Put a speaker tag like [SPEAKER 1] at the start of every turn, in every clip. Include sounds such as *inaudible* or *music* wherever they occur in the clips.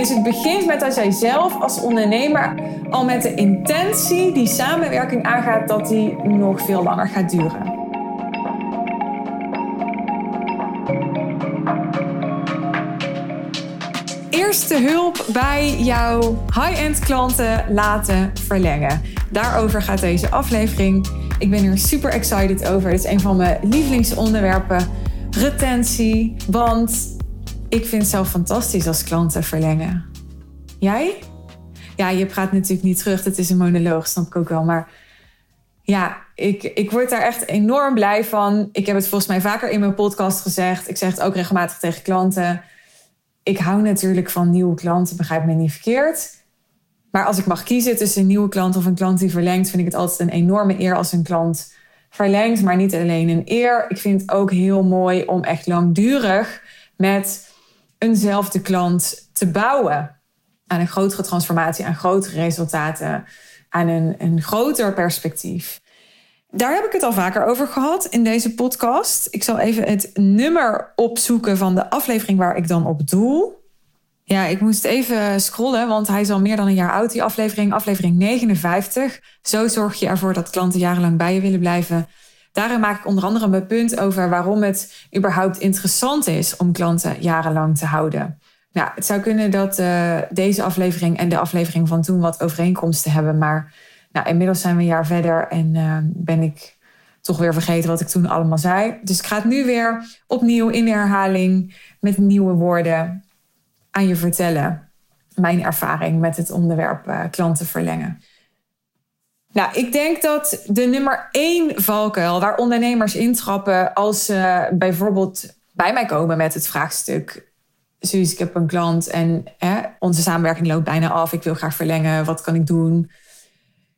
[SPEAKER 1] Dus het begint met dat jij zelf als ondernemer al met de intentie die samenwerking aangaat, dat die nog veel langer gaat duren. Eerste hulp bij jouw high-end klanten laten verlengen. Daarover gaat deze aflevering. Ik ben er super excited over. Het is een van mijn lievelingsonderwerpen. Retentie. Want ik vind het zelf fantastisch als klanten verlengen. Jij? Ja, je praat natuurlijk niet terug. Het is een monoloog, snap ik ook wel. Maar ja, ik, ik word daar echt enorm blij van. Ik heb het volgens mij vaker in mijn podcast gezegd. Ik zeg het ook regelmatig tegen klanten. Ik hou natuurlijk van nieuwe klanten, begrijp me niet verkeerd. Maar als ik mag kiezen tussen een nieuwe klant of een klant die verlengt, vind ik het altijd een enorme eer als een klant verlengt. Maar niet alleen een eer. Ik vind het ook heel mooi om echt langdurig met eenzelfde klant te bouwen. Aan een grotere transformatie, aan grotere resultaten, aan een, een groter perspectief. Daar heb ik het al vaker over gehad in deze podcast. Ik zal even het nummer opzoeken van de aflevering waar ik dan op doel. Ja, ik moest even scrollen, want hij is al meer dan een jaar oud, die aflevering. Aflevering 59. Zo zorg je ervoor dat klanten jarenlang bij je willen blijven. Daarin maak ik onder andere mijn punt over waarom het überhaupt interessant is om klanten jarenlang te houden. Nou, het zou kunnen dat uh, deze aflevering en de aflevering van toen wat overeenkomsten hebben, maar nou, inmiddels zijn we een jaar verder en uh, ben ik toch weer vergeten wat ik toen allemaal zei. Dus ik ga het nu weer opnieuw in herhaling met nieuwe woorden aan je vertellen. Mijn ervaring met het onderwerp uh, klanten verlengen. Nou, ik denk dat de nummer één valkuil waar ondernemers intrappen als ze bijvoorbeeld bij mij komen met het vraagstuk. Suus, ik heb een klant en onze samenwerking loopt bijna af. Ik wil graag verlengen. Wat kan ik doen?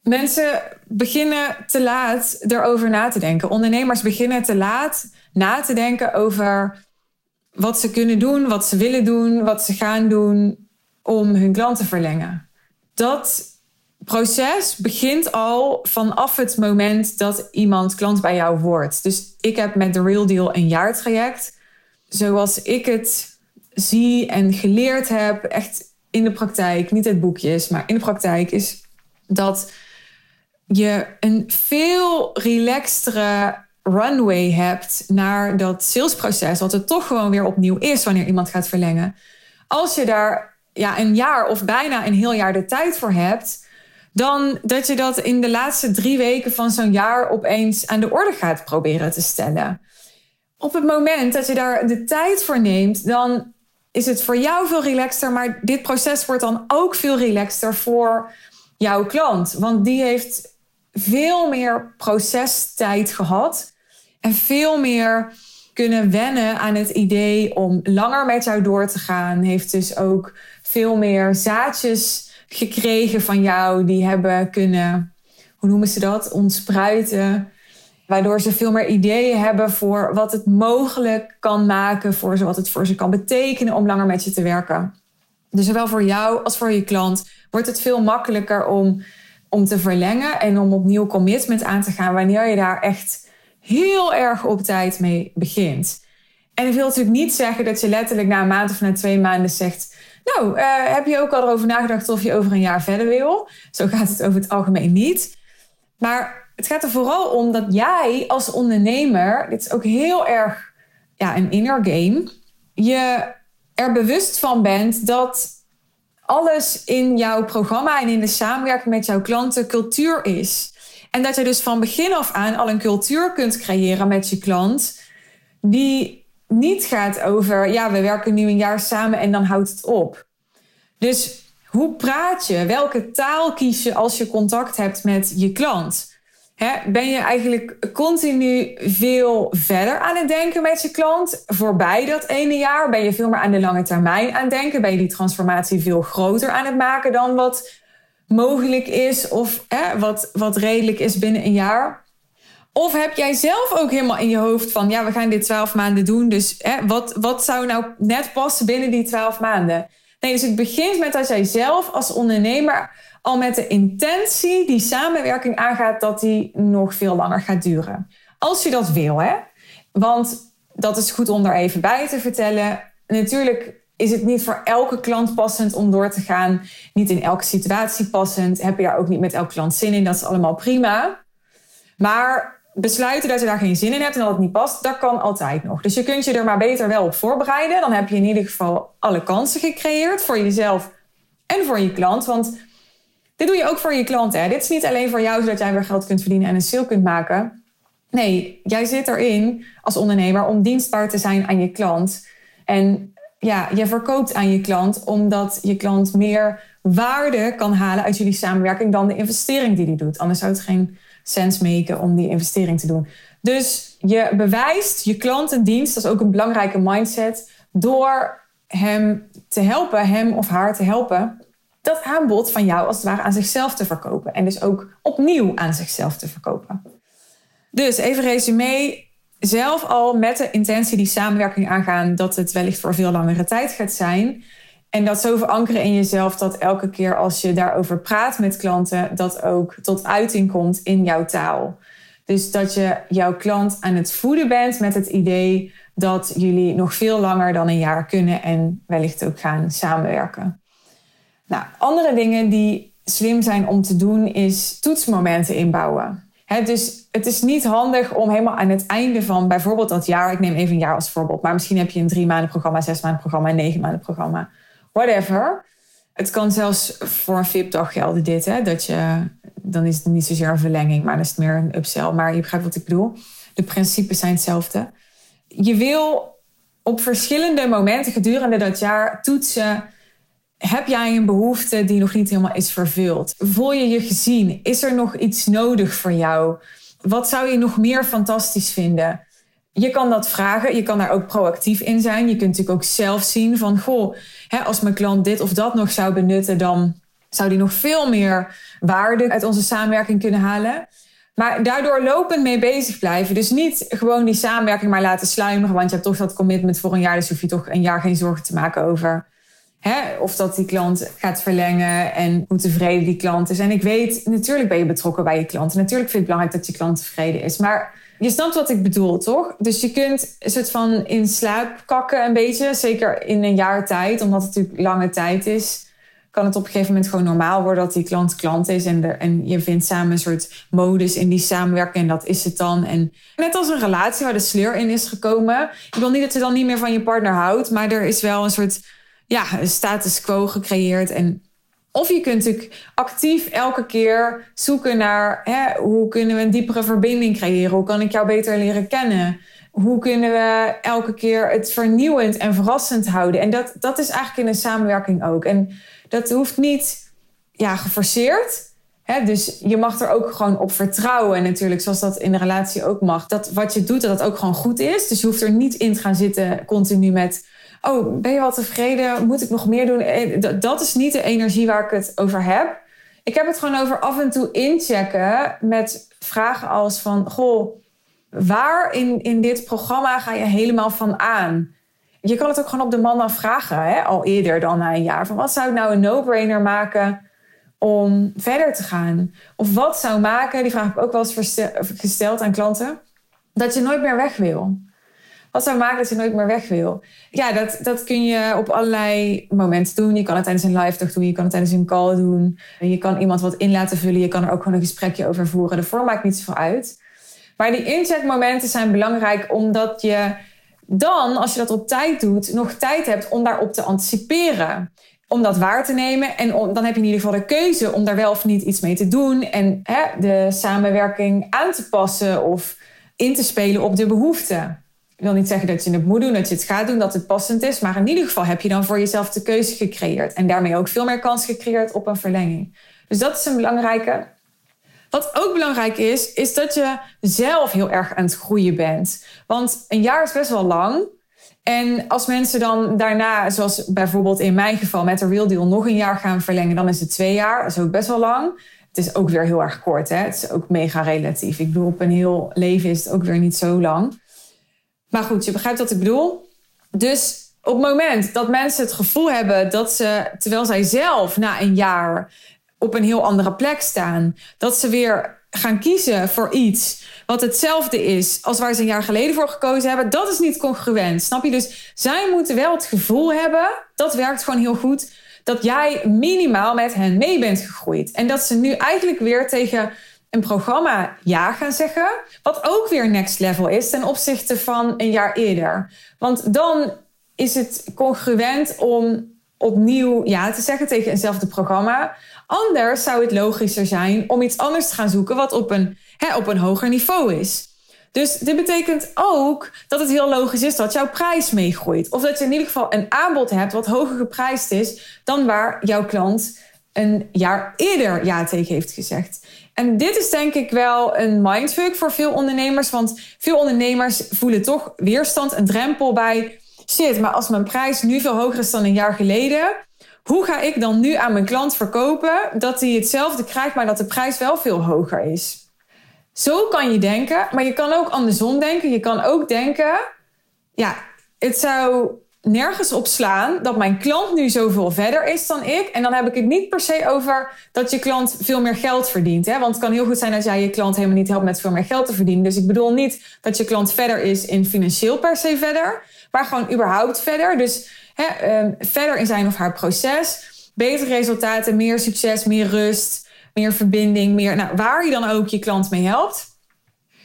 [SPEAKER 1] Mensen beginnen te laat erover na te denken. Ondernemers beginnen te laat na te denken over wat ze kunnen doen, wat ze willen doen, wat ze gaan doen om hun klant te verlengen. Dat proces begint al vanaf het moment dat iemand klant bij jou wordt. Dus ik heb met The Real Deal een jaartraject. Zoals ik het zie en geleerd heb, echt in de praktijk, niet uit boekjes, maar in de praktijk, is dat je een veel relaxtere runway hebt naar dat salesproces, wat het toch gewoon weer opnieuw is wanneer iemand gaat verlengen. Als je daar ja, een jaar of bijna een heel jaar de tijd voor hebt, dan dat je dat in de laatste drie weken van zo'n jaar opeens aan de orde gaat proberen te stellen. Op het moment dat je daar de tijd voor neemt, dan is het voor jou veel relaxter, maar dit proces wordt dan ook veel relaxter voor jouw klant. Want die heeft veel meer procestijd gehad en veel meer kunnen wennen aan het idee om langer met jou door te gaan. Heeft dus ook veel meer zaadjes gekregen van jou. Die hebben kunnen, hoe noemen ze dat, ontspruiten. Waardoor ze veel meer ideeën hebben voor wat het mogelijk kan maken voor ze, wat het voor ze kan betekenen om langer met je te werken. Dus zowel voor jou als voor je klant wordt het veel makkelijker om, om te verlengen en om opnieuw commitment aan te gaan wanneer je daar echt heel erg op tijd mee begint. En ik wil natuurlijk niet zeggen dat je letterlijk na een maand of na twee maanden zegt: nou, uh, heb je ook al erover nagedacht of je over een jaar verder wil? Zo gaat het over het algemeen niet. Maar het gaat er vooral om dat jij als ondernemer, dit is ook heel erg ja, een inner game, je er bewust van bent dat alles in jouw programma en in de samenwerking met jouw klanten cultuur is. En dat je dus van begin af aan al een cultuur kunt creëren met je klant die niet gaat over, ja, we werken nu een jaar samen en dan houdt het op. Dus hoe praat je? Welke taal kies je als je contact hebt met je klant? ben je eigenlijk continu veel verder aan het denken met je klant? Voorbij dat ene jaar ben je veel meer aan de lange termijn aan het denken? Ben je die transformatie veel groter aan het maken dan wat mogelijk is of wat, wat redelijk is binnen een jaar? Of heb jij zelf ook helemaal in je hoofd van, ja, we gaan dit twaalf maanden doen. Dus hè, wat, wat zou nou net passen binnen die twaalf maanden? Nee, dus het begint met dat jij zelf als ondernemer al met de intentie die samenwerking aangaat, dat die nog veel langer gaat duren. Als je dat wil, hè? Want dat is goed om daar even bij te vertellen. Natuurlijk is het niet voor elke klant passend om door te gaan. Niet in elke situatie passend. Heb je daar ook niet met elke klant zin in. Dat is allemaal prima. Maar besluiten dat je daar geen zin in hebt en dat het niet past, dat kan altijd nog. Dus je kunt je er maar beter wel op voorbereiden. Dan heb je in ieder geval alle kansen gecreëerd voor jezelf en voor je klant. Want dit doe je ook voor je klant. Hè? Dit is niet alleen voor jou zodat jij weer geld kunt verdienen en een sale kunt maken. Nee, jij zit erin als ondernemer om dienstbaar te zijn aan je klant. En ja, je verkoopt aan je klant omdat je klant meer waarde kan halen uit jullie samenwerking dan de investering die hij doet. Anders zou het geen sens maken om die investering te doen. Dus je bewijst je klant een dienst, dat is ook een belangrijke mindset, door hem te helpen, hem of haar te helpen, dat aanbod van jou als het ware aan zichzelf te verkopen. En dus ook opnieuw aan zichzelf te verkopen. Dus even resume. Zelf al met de intentie die samenwerking aangaan, dat het wellicht voor veel langere tijd gaat zijn. En dat zo verankeren in jezelf dat elke keer als je daarover praat met klanten, dat ook tot uiting komt in jouw taal. Dus dat je jouw klant aan het voeden bent met het idee dat jullie nog veel langer dan een jaar kunnen en wellicht ook gaan samenwerken. Nou, andere dingen die slim zijn om te doen is toetsmomenten inbouwen. dus het is niet handig om helemaal aan het einde van bijvoorbeeld dat jaar, ik neem even een jaar als voorbeeld, maar misschien heb je een drie maanden programma, zes maanden programma, een negen maanden programma whatever. Het kan zelfs voor een VIP-dag gelden dit. Hè? Dat je, dan is het niet zozeer een verlenging, maar dan is het meer een upsell. Maar je begrijpt wat ik bedoel. De principes zijn hetzelfde. Je wil op verschillende momenten gedurende dat jaar toetsen. Heb jij een behoefte die nog niet helemaal is vervuld? Voel je je gezien? Is er nog iets nodig voor jou? Wat zou je nog meer fantastisch vinden? Je kan dat vragen. Je kan daar ook proactief in zijn. Je kunt natuurlijk ook zelf zien van... goh, hè, als mijn klant dit of dat nog zou benutten... dan zou die nog veel meer waarde uit onze samenwerking kunnen halen. Maar daardoor lopend mee bezig blijven. Dus niet gewoon die samenwerking maar laten sluimeren... want je hebt toch dat commitment voor een jaar... dus hoef je toch een jaar geen zorgen te maken over... Hè, of dat die klant gaat verlengen en hoe tevreden die klant is. En ik weet, natuurlijk ben je betrokken bij je klant. natuurlijk vind ik het belangrijk dat je klant tevreden is. Maar je snapt wat ik bedoel, toch? Dus je kunt een soort van in slaap kakken een beetje. Zeker in een jaar tijd, omdat het natuurlijk lange tijd is. Kan het op een gegeven moment gewoon normaal worden dat die klant klant is. En, en je vindt samen een soort modus in die samenwerking. En dat is het dan. En net als een relatie waar de sleur in is gekomen. Ik wil niet dat je dan niet meer van je partner houdt. Maar er is wel een soort ja, status quo gecreëerd. En of je kunt natuurlijk actief elke keer zoeken naar hè, hoe kunnen we een diepere verbinding creëren? Hoe kan ik jou beter leren kennen? Hoe kunnen we elke keer het vernieuwend en verrassend houden? En dat, dat is eigenlijk in een samenwerking ook. En dat hoeft niet ja, geforceerd. Hè? Dus je mag er ook gewoon op vertrouwen. natuurlijk, zoals dat in de relatie ook mag. Dat wat je doet, dat dat ook gewoon goed is. Dus je hoeft er niet in te gaan zitten continu met oh, ben je wel tevreden? Moet ik nog meer doen? Eh, dat is niet de energie waar ik het over heb. Ik heb het gewoon over af en toe inchecken met vragen als van... Goh, waar in, in dit programma ga je helemaal van aan? Je kan het ook gewoon op de man afvragen, hè? al eerder dan na een jaar. Van wat zou nou een no-brainer maken om verder te gaan? Of wat zou maken, die vraag heb ik ook wel eens gesteld aan klanten... dat je nooit meer weg wil. Wat zou maken dat je nooit meer weg wil? Ja, dat, dat kun je op allerlei momenten doen. Je kan het tijdens een live dag doen. Je kan het tijdens een call doen. Je kan iemand wat in laten vullen. Je kan er ook gewoon een gesprekje over voeren. De vorm maakt niet zoveel uit. Maar die inzetmomenten zijn belangrijk omdat je dan, als je dat op tijd doet, nog tijd hebt om daarop te anticiperen. Om dat waar te nemen. En dan heb je in ieder geval de keuze om daar wel of niet iets mee te doen. En hè, de samenwerking aan te passen of in te spelen op de behoeften. Ik wil niet zeggen dat je het moet doen, dat je het gaat doen, dat het passend is. Maar in ieder geval heb je dan voor jezelf de keuze gecreëerd. En daarmee ook veel meer kans gecreëerd op een verlenging. Dus dat is een belangrijke. Wat ook belangrijk is, is dat je zelf heel erg aan het groeien bent. Want een jaar is best wel lang. En als mensen dan daarna, zoals bijvoorbeeld in mijn geval met de Real Deal, nog een jaar gaan verlengen, dan is het twee jaar. Dat is ook best wel lang. Het is ook weer heel erg kort. Hè? Het is ook mega relatief. Ik bedoel, op een heel leven is het ook weer niet zo lang. Maar goed, je begrijpt wat ik bedoel. Dus op het moment dat mensen het gevoel hebben dat ze, terwijl zij zelf na een jaar op een heel andere plek staan, dat ze weer gaan kiezen voor iets wat hetzelfde is als waar ze een jaar geleden voor gekozen hebben, dat is niet congruent. Snap je? Dus zij moeten wel het gevoel hebben, dat werkt gewoon heel goed, dat jij minimaal met hen mee bent gegroeid. En dat ze nu eigenlijk weer tegen een programma ja gaan zeggen, wat ook weer next level is ten opzichte van een jaar eerder. Want dan is het congruent om opnieuw ja te zeggen tegen eenzelfde programma. Anders zou het logischer zijn om iets anders te gaan zoeken wat op een, hè, op een hoger niveau is. Dus dit betekent ook dat het heel logisch is dat jouw prijs meegroeit. Of dat je in ieder geval een aanbod hebt wat hoger geprijsd is dan waar jouw klant een jaar eerder ja tegen heeft gezegd. En dit is denk ik wel een mindfuck voor veel ondernemers. Want veel ondernemers voelen toch weerstand, een drempel bij. Shit, maar als mijn prijs nu veel hoger is dan een jaar geleden. Hoe ga ik dan nu aan mijn klant verkopen dat hij hetzelfde krijgt, maar dat de prijs wel veel hoger is? Zo kan je denken, maar je kan ook andersom denken. Je kan ook denken, ja, het zou nergens op slaan dat mijn klant nu zoveel verder is dan ik. En dan heb ik het niet per se over dat je klant veel meer geld verdient. Hè? Want het kan heel goed zijn dat jij je klant helemaal niet helpt met veel meer geld te verdienen. Dus ik bedoel niet dat je klant verder is in financieel per se verder, maar gewoon überhaupt verder. Dus hè, um, verder in zijn of haar proces. Betere resultaten, meer succes, meer rust, meer verbinding, meer nou, waar je dan ook je klant mee helpt.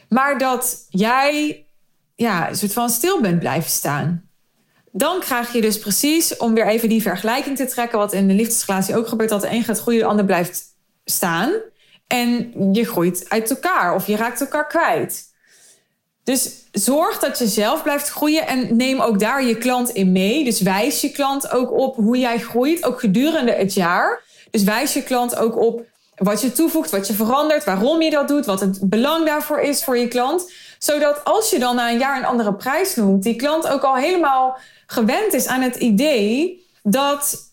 [SPEAKER 1] Maar dat jij ja, een soort van stil bent blijven staan dan krijg je dus precies, om weer even die vergelijking te trekken, wat in de liefdesrelatie ook gebeurt, dat de een gaat groeien, de ander blijft staan. En je groeit uit elkaar of je raakt elkaar kwijt. Dus zorg dat je zelf blijft groeien en neem ook daar je klant in mee. Dus wijs je klant ook op hoe jij groeit, ook gedurende het jaar. Dus wijs je klant ook op wat je toevoegt, wat je verandert, waarom je dat doet, wat het belang daarvoor is voor je klant. Zodat als je dan na een jaar een andere prijs noemt, die klant ook al helemaal gewend is aan het idee dat,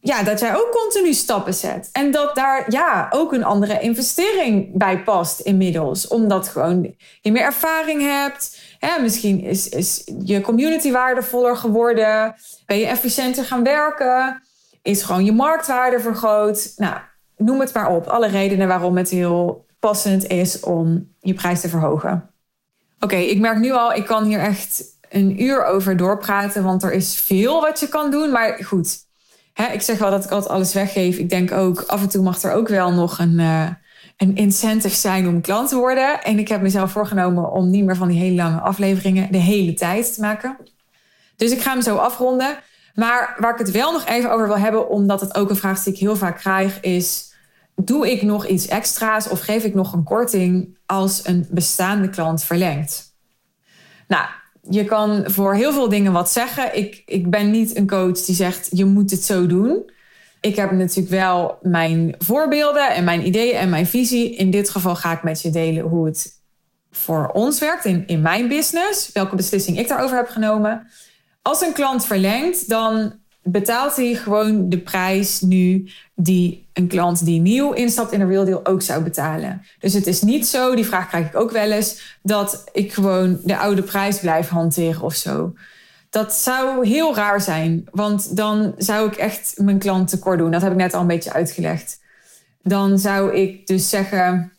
[SPEAKER 1] ja, dat jij ook continu stappen zet. En dat daar ja, ook een andere investering bij past inmiddels. Omdat gewoon je meer ervaring hebt. Hè, misschien is, is je community waardevoller geworden. Ben je efficiënter gaan werken. Is gewoon je marktwaarde vergroot. Nou, noem het maar op. Alle redenen waarom het heel passend is om je prijs te verhogen. Oké, ik merk nu al, ik kan hier echt een uur over doorpraten, want er is veel wat je kan doen. Maar goed, hè, ik zeg wel dat ik altijd alles weggeef. Ik denk ook, af en toe mag er ook wel nog een, uh, een incentive zijn om klant te worden. En ik heb mezelf voorgenomen om niet meer van die hele lange afleveringen de hele tijd te maken. Dus ik ga hem zo afronden. Maar waar ik het wel nog even over wil hebben, omdat het ook een vraag die ik heel vaak krijg, is: doe ik nog iets extra's of geef ik nog een korting als een bestaande klant verlengt? Nou, je kan voor heel veel dingen wat zeggen. Ik, ik ben niet een coach die zegt je moet het zo doen. Ik heb natuurlijk wel mijn voorbeelden en mijn ideeën en mijn visie. In dit geval ga ik met je delen hoe het voor ons werkt in, in mijn business. Welke beslissing ik daarover heb genomen. Als een klant verlengt, dan betaalt hij gewoon de prijs nu die een klant die nieuw instapt in een real deal ook zou betalen. Dus het is niet zo, die vraag krijg ik ook wel eens, dat ik gewoon de oude prijs blijf hanteren of zo. Dat zou heel raar zijn, want dan zou ik echt mijn klant tekort doen. Dat heb ik net al een beetje uitgelegd. Dan zou ik dus zeggen,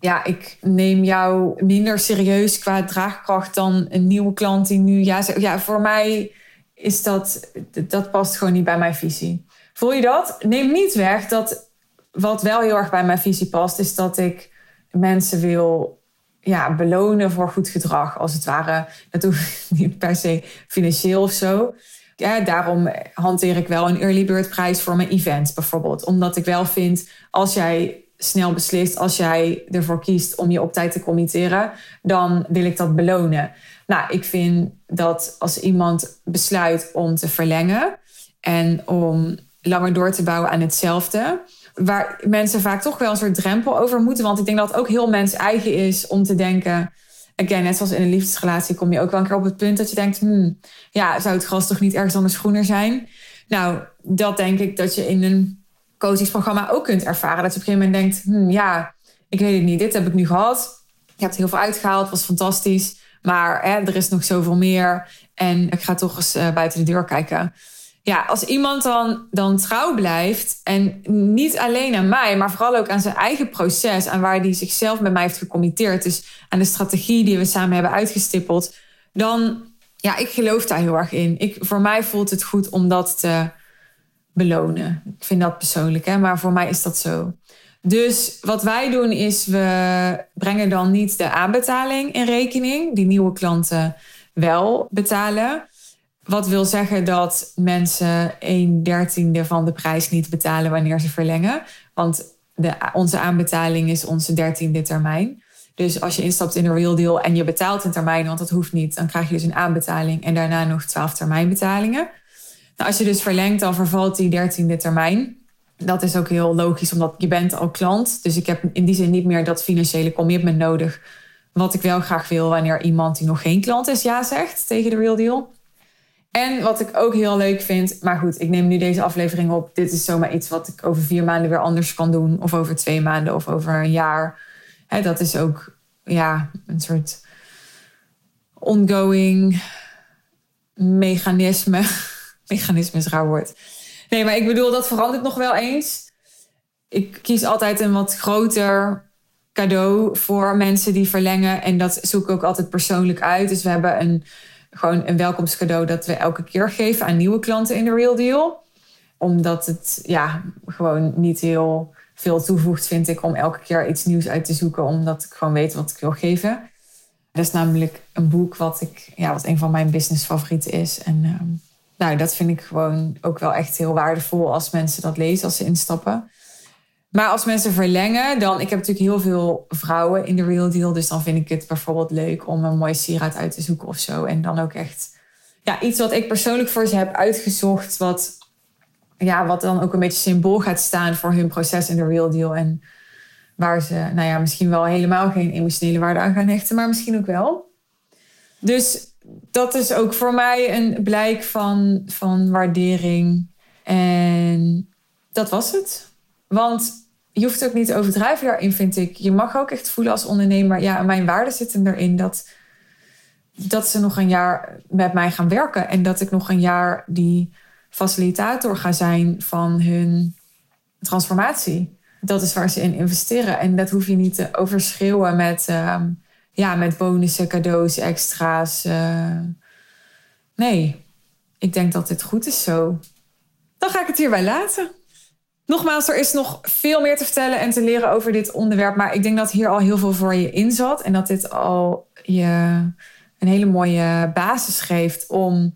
[SPEAKER 1] ja, ik neem jou minder serieus qua draagkracht dan een nieuwe klant die nu ja. Ja, voor mij is dat, dat past gewoon niet bij mijn visie. Voel je dat? Neem niet weg dat wat wel heel erg bij mijn visie past, is dat ik mensen wil ja, belonen voor goed gedrag, als het ware. Dat *laughs* niet per se financieel of zo. Ja, daarom hanteer ik wel een early bird prijs voor mijn event bijvoorbeeld. Omdat ik wel vind, als jij snel beslist, als jij ervoor kiest om je op tijd te committeren, dan wil ik dat belonen. Nou, ik vind dat als iemand besluit om te verlengen en om langer door te bouwen aan hetzelfde, waar mensen vaak toch wel een soort drempel over moeten. Want ik denk dat het ook heel mens eigen is om te denken. Again, net zoals in een liefdesrelatie kom je ook wel een keer op het punt dat je denkt: hmm, ja, zou het gras toch niet ergens anders groener zijn? Nou, dat denk ik dat je in een coachingsprogramma ook kunt ervaren. Dat je op een gegeven moment denkt: hmm, ja, ik weet het niet, dit heb ik nu gehad. Je hebt heel veel uitgehaald, was fantastisch. Maar hè, er is nog zoveel meer. En ik ga toch eens uh, buiten de deur kijken. ja, als iemand dan, dan trouw blijft en niet alleen aan mij, maar vooral ook aan zijn eigen proces, aan waar hij zichzelf met mij heeft gecommitteerd, dus aan de strategie die we samen hebben uitgestippeld, dan, ja, ik geloof daar heel erg in. Ik, voor mij voelt het goed om dat te belonen. Ik vind dat persoonlijk, hè, maar voor mij is dat zo. Dus wat wij doen is, we brengen dan niet de aanbetaling in rekening, die nieuwe klanten wel betalen. Wat wil zeggen dat mensen een dertiende van de prijs niet betalen wanneer ze verlengen. Want de, onze aanbetaling is onze dertiende termijn. Dus als je instapt in een real deal en je betaalt een termijn, want dat hoeft niet, dan krijg je dus een aanbetaling en daarna nog twaalf termijnbetalingen. Nou, als je dus verlengt, dan vervalt die dertiende termijn. Dat is ook heel logisch, omdat je bent al klant. Dus ik heb in die zin niet meer dat financiële commitment nodig. Wat ik wel graag wil wanneer iemand die nog geen klant is ja zegt tegen de real deal. En wat ik ook heel leuk vind, maar goed, ik neem nu deze aflevering op. Dit is zomaar iets wat ik over vier maanden weer anders kan doen. Of over twee maanden of over een jaar. dat is ook ja, een soort ongoing mechanisme. *laughs* mechanisme is raar woord. Nee, maar ik bedoel, dat verandert nog wel eens. Ik kies altijd een wat groter cadeau voor mensen die verlengen. En dat zoek ik ook altijd persoonlijk uit. Dus we hebben een gewoon een welkomstcadeau dat we elke keer geven aan nieuwe klanten in de Real Deal. Omdat het ja, gewoon niet heel veel toevoegt, vind ik, om elke keer iets nieuws uit te zoeken. Omdat ik gewoon weet wat ik wil geven. Dat is namelijk een boek wat, ik, ja, wat een van mijn businessfavorieten is. En ehm, nou, dat vind ik gewoon ook wel echt heel waardevol als mensen dat lezen, als ze instappen. Maar als mensen verlengen, dan... Ik heb natuurlijk heel veel vrouwen in de Real Deal. Dus dan vind ik het bijvoorbeeld leuk om een mooie sieraad uit te zoeken of zo. En dan ook echt... Ja, iets wat ik persoonlijk voor ze heb uitgezocht. Wat, ja, wat dan ook een beetje symbool gaat staan voor hun proces in de Real Deal. En waar ze, nou ja, misschien wel helemaal geen emotionele waarde aan gaan hechten. Maar misschien ook wel. Dus dat is ook voor mij een blijk van, van waardering. En dat was het. Want je hoeft ook niet te overdrijven daarin, vind ik. Je mag ook echt voelen als ondernemer, ja, mijn waarden zitten erin dat, dat ze nog een jaar met mij gaan werken. En dat ik nog een jaar die facilitator ga zijn van hun transformatie. Dat is waar ze in investeren. En dat hoef je niet te overschreeuwen met, uh, ja, met bonussen, cadeaus, extra's. Uh, nee, ik denk dat dit goed is zo. Dan ga ik het hierbij laten. Nogmaals, er is nog veel meer te vertellen en te leren over dit onderwerp. Maar ik denk dat hier al heel veel voor je in zat. En dat dit al je een hele mooie basis geeft om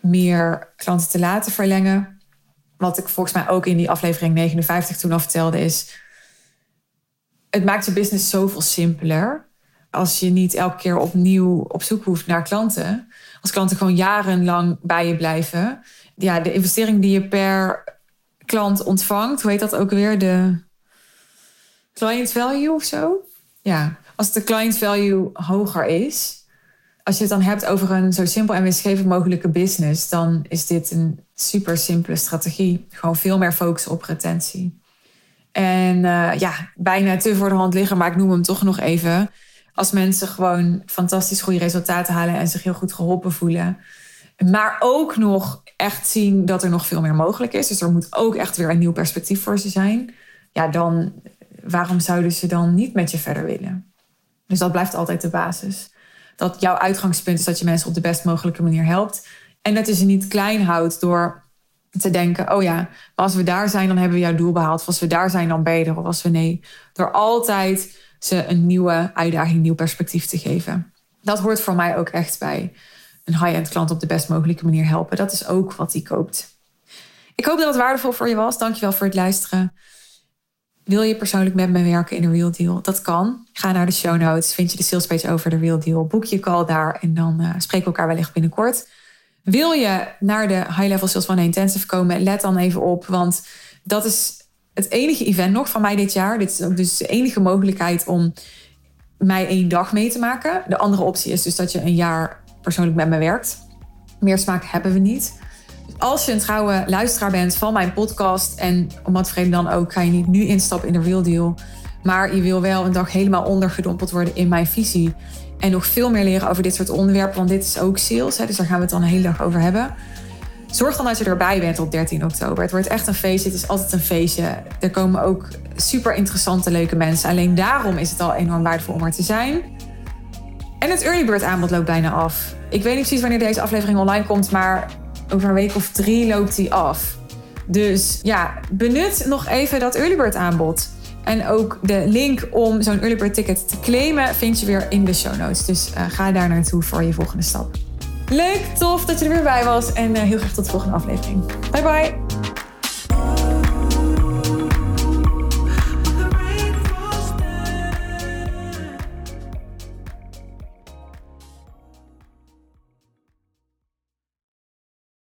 [SPEAKER 1] meer klanten te laten verlengen. Wat ik volgens mij ook in die aflevering 59 toen al vertelde is... Het maakt je business zoveel simpeler. Als je niet elke keer opnieuw op zoek hoeft naar klanten. Als klanten gewoon jarenlang bij je blijven. Ja, de investering die je per klant ontvangt, hoe heet dat ook weer? De client value of zo? Ja, als de client value hoger is, als je het dan hebt over een zo simpel en winstgevend mogelijke business, dan is dit een super simpele strategie. Gewoon veel meer focus op retentie. En uh, ja, bijna te voor de hand liggen, maar ik noem hem toch nog even. Als mensen gewoon fantastisch goede resultaten halen en zich heel goed geholpen voelen. Maar ook nog echt zien dat er nog veel meer mogelijk is. Dus er moet ook echt weer een nieuw perspectief voor ze zijn. Ja, dan waarom zouden ze dan niet met je verder willen? Dus dat blijft altijd de basis. Dat jouw uitgangspunt is dat je mensen op de best mogelijke manier helpt. En dat je ze niet klein houdt door te denken: oh ja, als we daar zijn, dan hebben we jouw doel behaald. Of als we daar zijn, dan beter. Of als we nee. Door altijd ze een nieuwe uitdaging, nieuw perspectief te geven. Dat hoort voor mij ook echt bij een high-end klant op de best mogelijke manier helpen. Dat is ook wat hij koopt. Ik hoop dat het waardevol voor je was. Dankjewel voor het luisteren. Wil je persoonlijk met me werken in de Real Deal? Dat kan. Ga naar de show notes. Vind je de salespage over de Real Deal? Boek je call daar en dan uh, spreken we elkaar wellicht binnenkort. Wil je naar de High Level Sales One Intensive komen? Let dan even op, want dat is het enige event nog van mij dit jaar. Dit is ook dus de enige mogelijkheid om mij één dag mee te maken. De andere optie is dus dat je een jaar persoonlijk met me werkt. Meer smaak hebben we niet. als je een trouwe luisteraar bent van mijn podcast en om wat vrede dan ook, ga je niet nu instappen in de Real Deal. Maar je wil wel een dag helemaal ondergedompeld worden in mijn visie. En nog veel meer leren over dit soort onderwerpen, want dit is ook sales. Hè, dus daar gaan we het dan een hele dag over hebben. Zorg dan dat je erbij bent op 13 oktober. Het wordt echt een feestje. Het is altijd een feestje. Er komen ook super interessante, leuke mensen. Alleen daarom is het al enorm waardevol om er te zijn. En het early bird aanbod loopt bijna af. Ik weet niet precies wanneer deze aflevering online komt, maar over een week of drie loopt die af. Dus ja, benut nog even dat early bird aanbod. En ook de link om zo'n early bird ticket te claimen vind je weer in de show notes. Dus uh, ga daar naartoe voor je volgende stap. Leuk, tof dat je er weer bij was en uh, heel graag tot de volgende aflevering. Bye bye!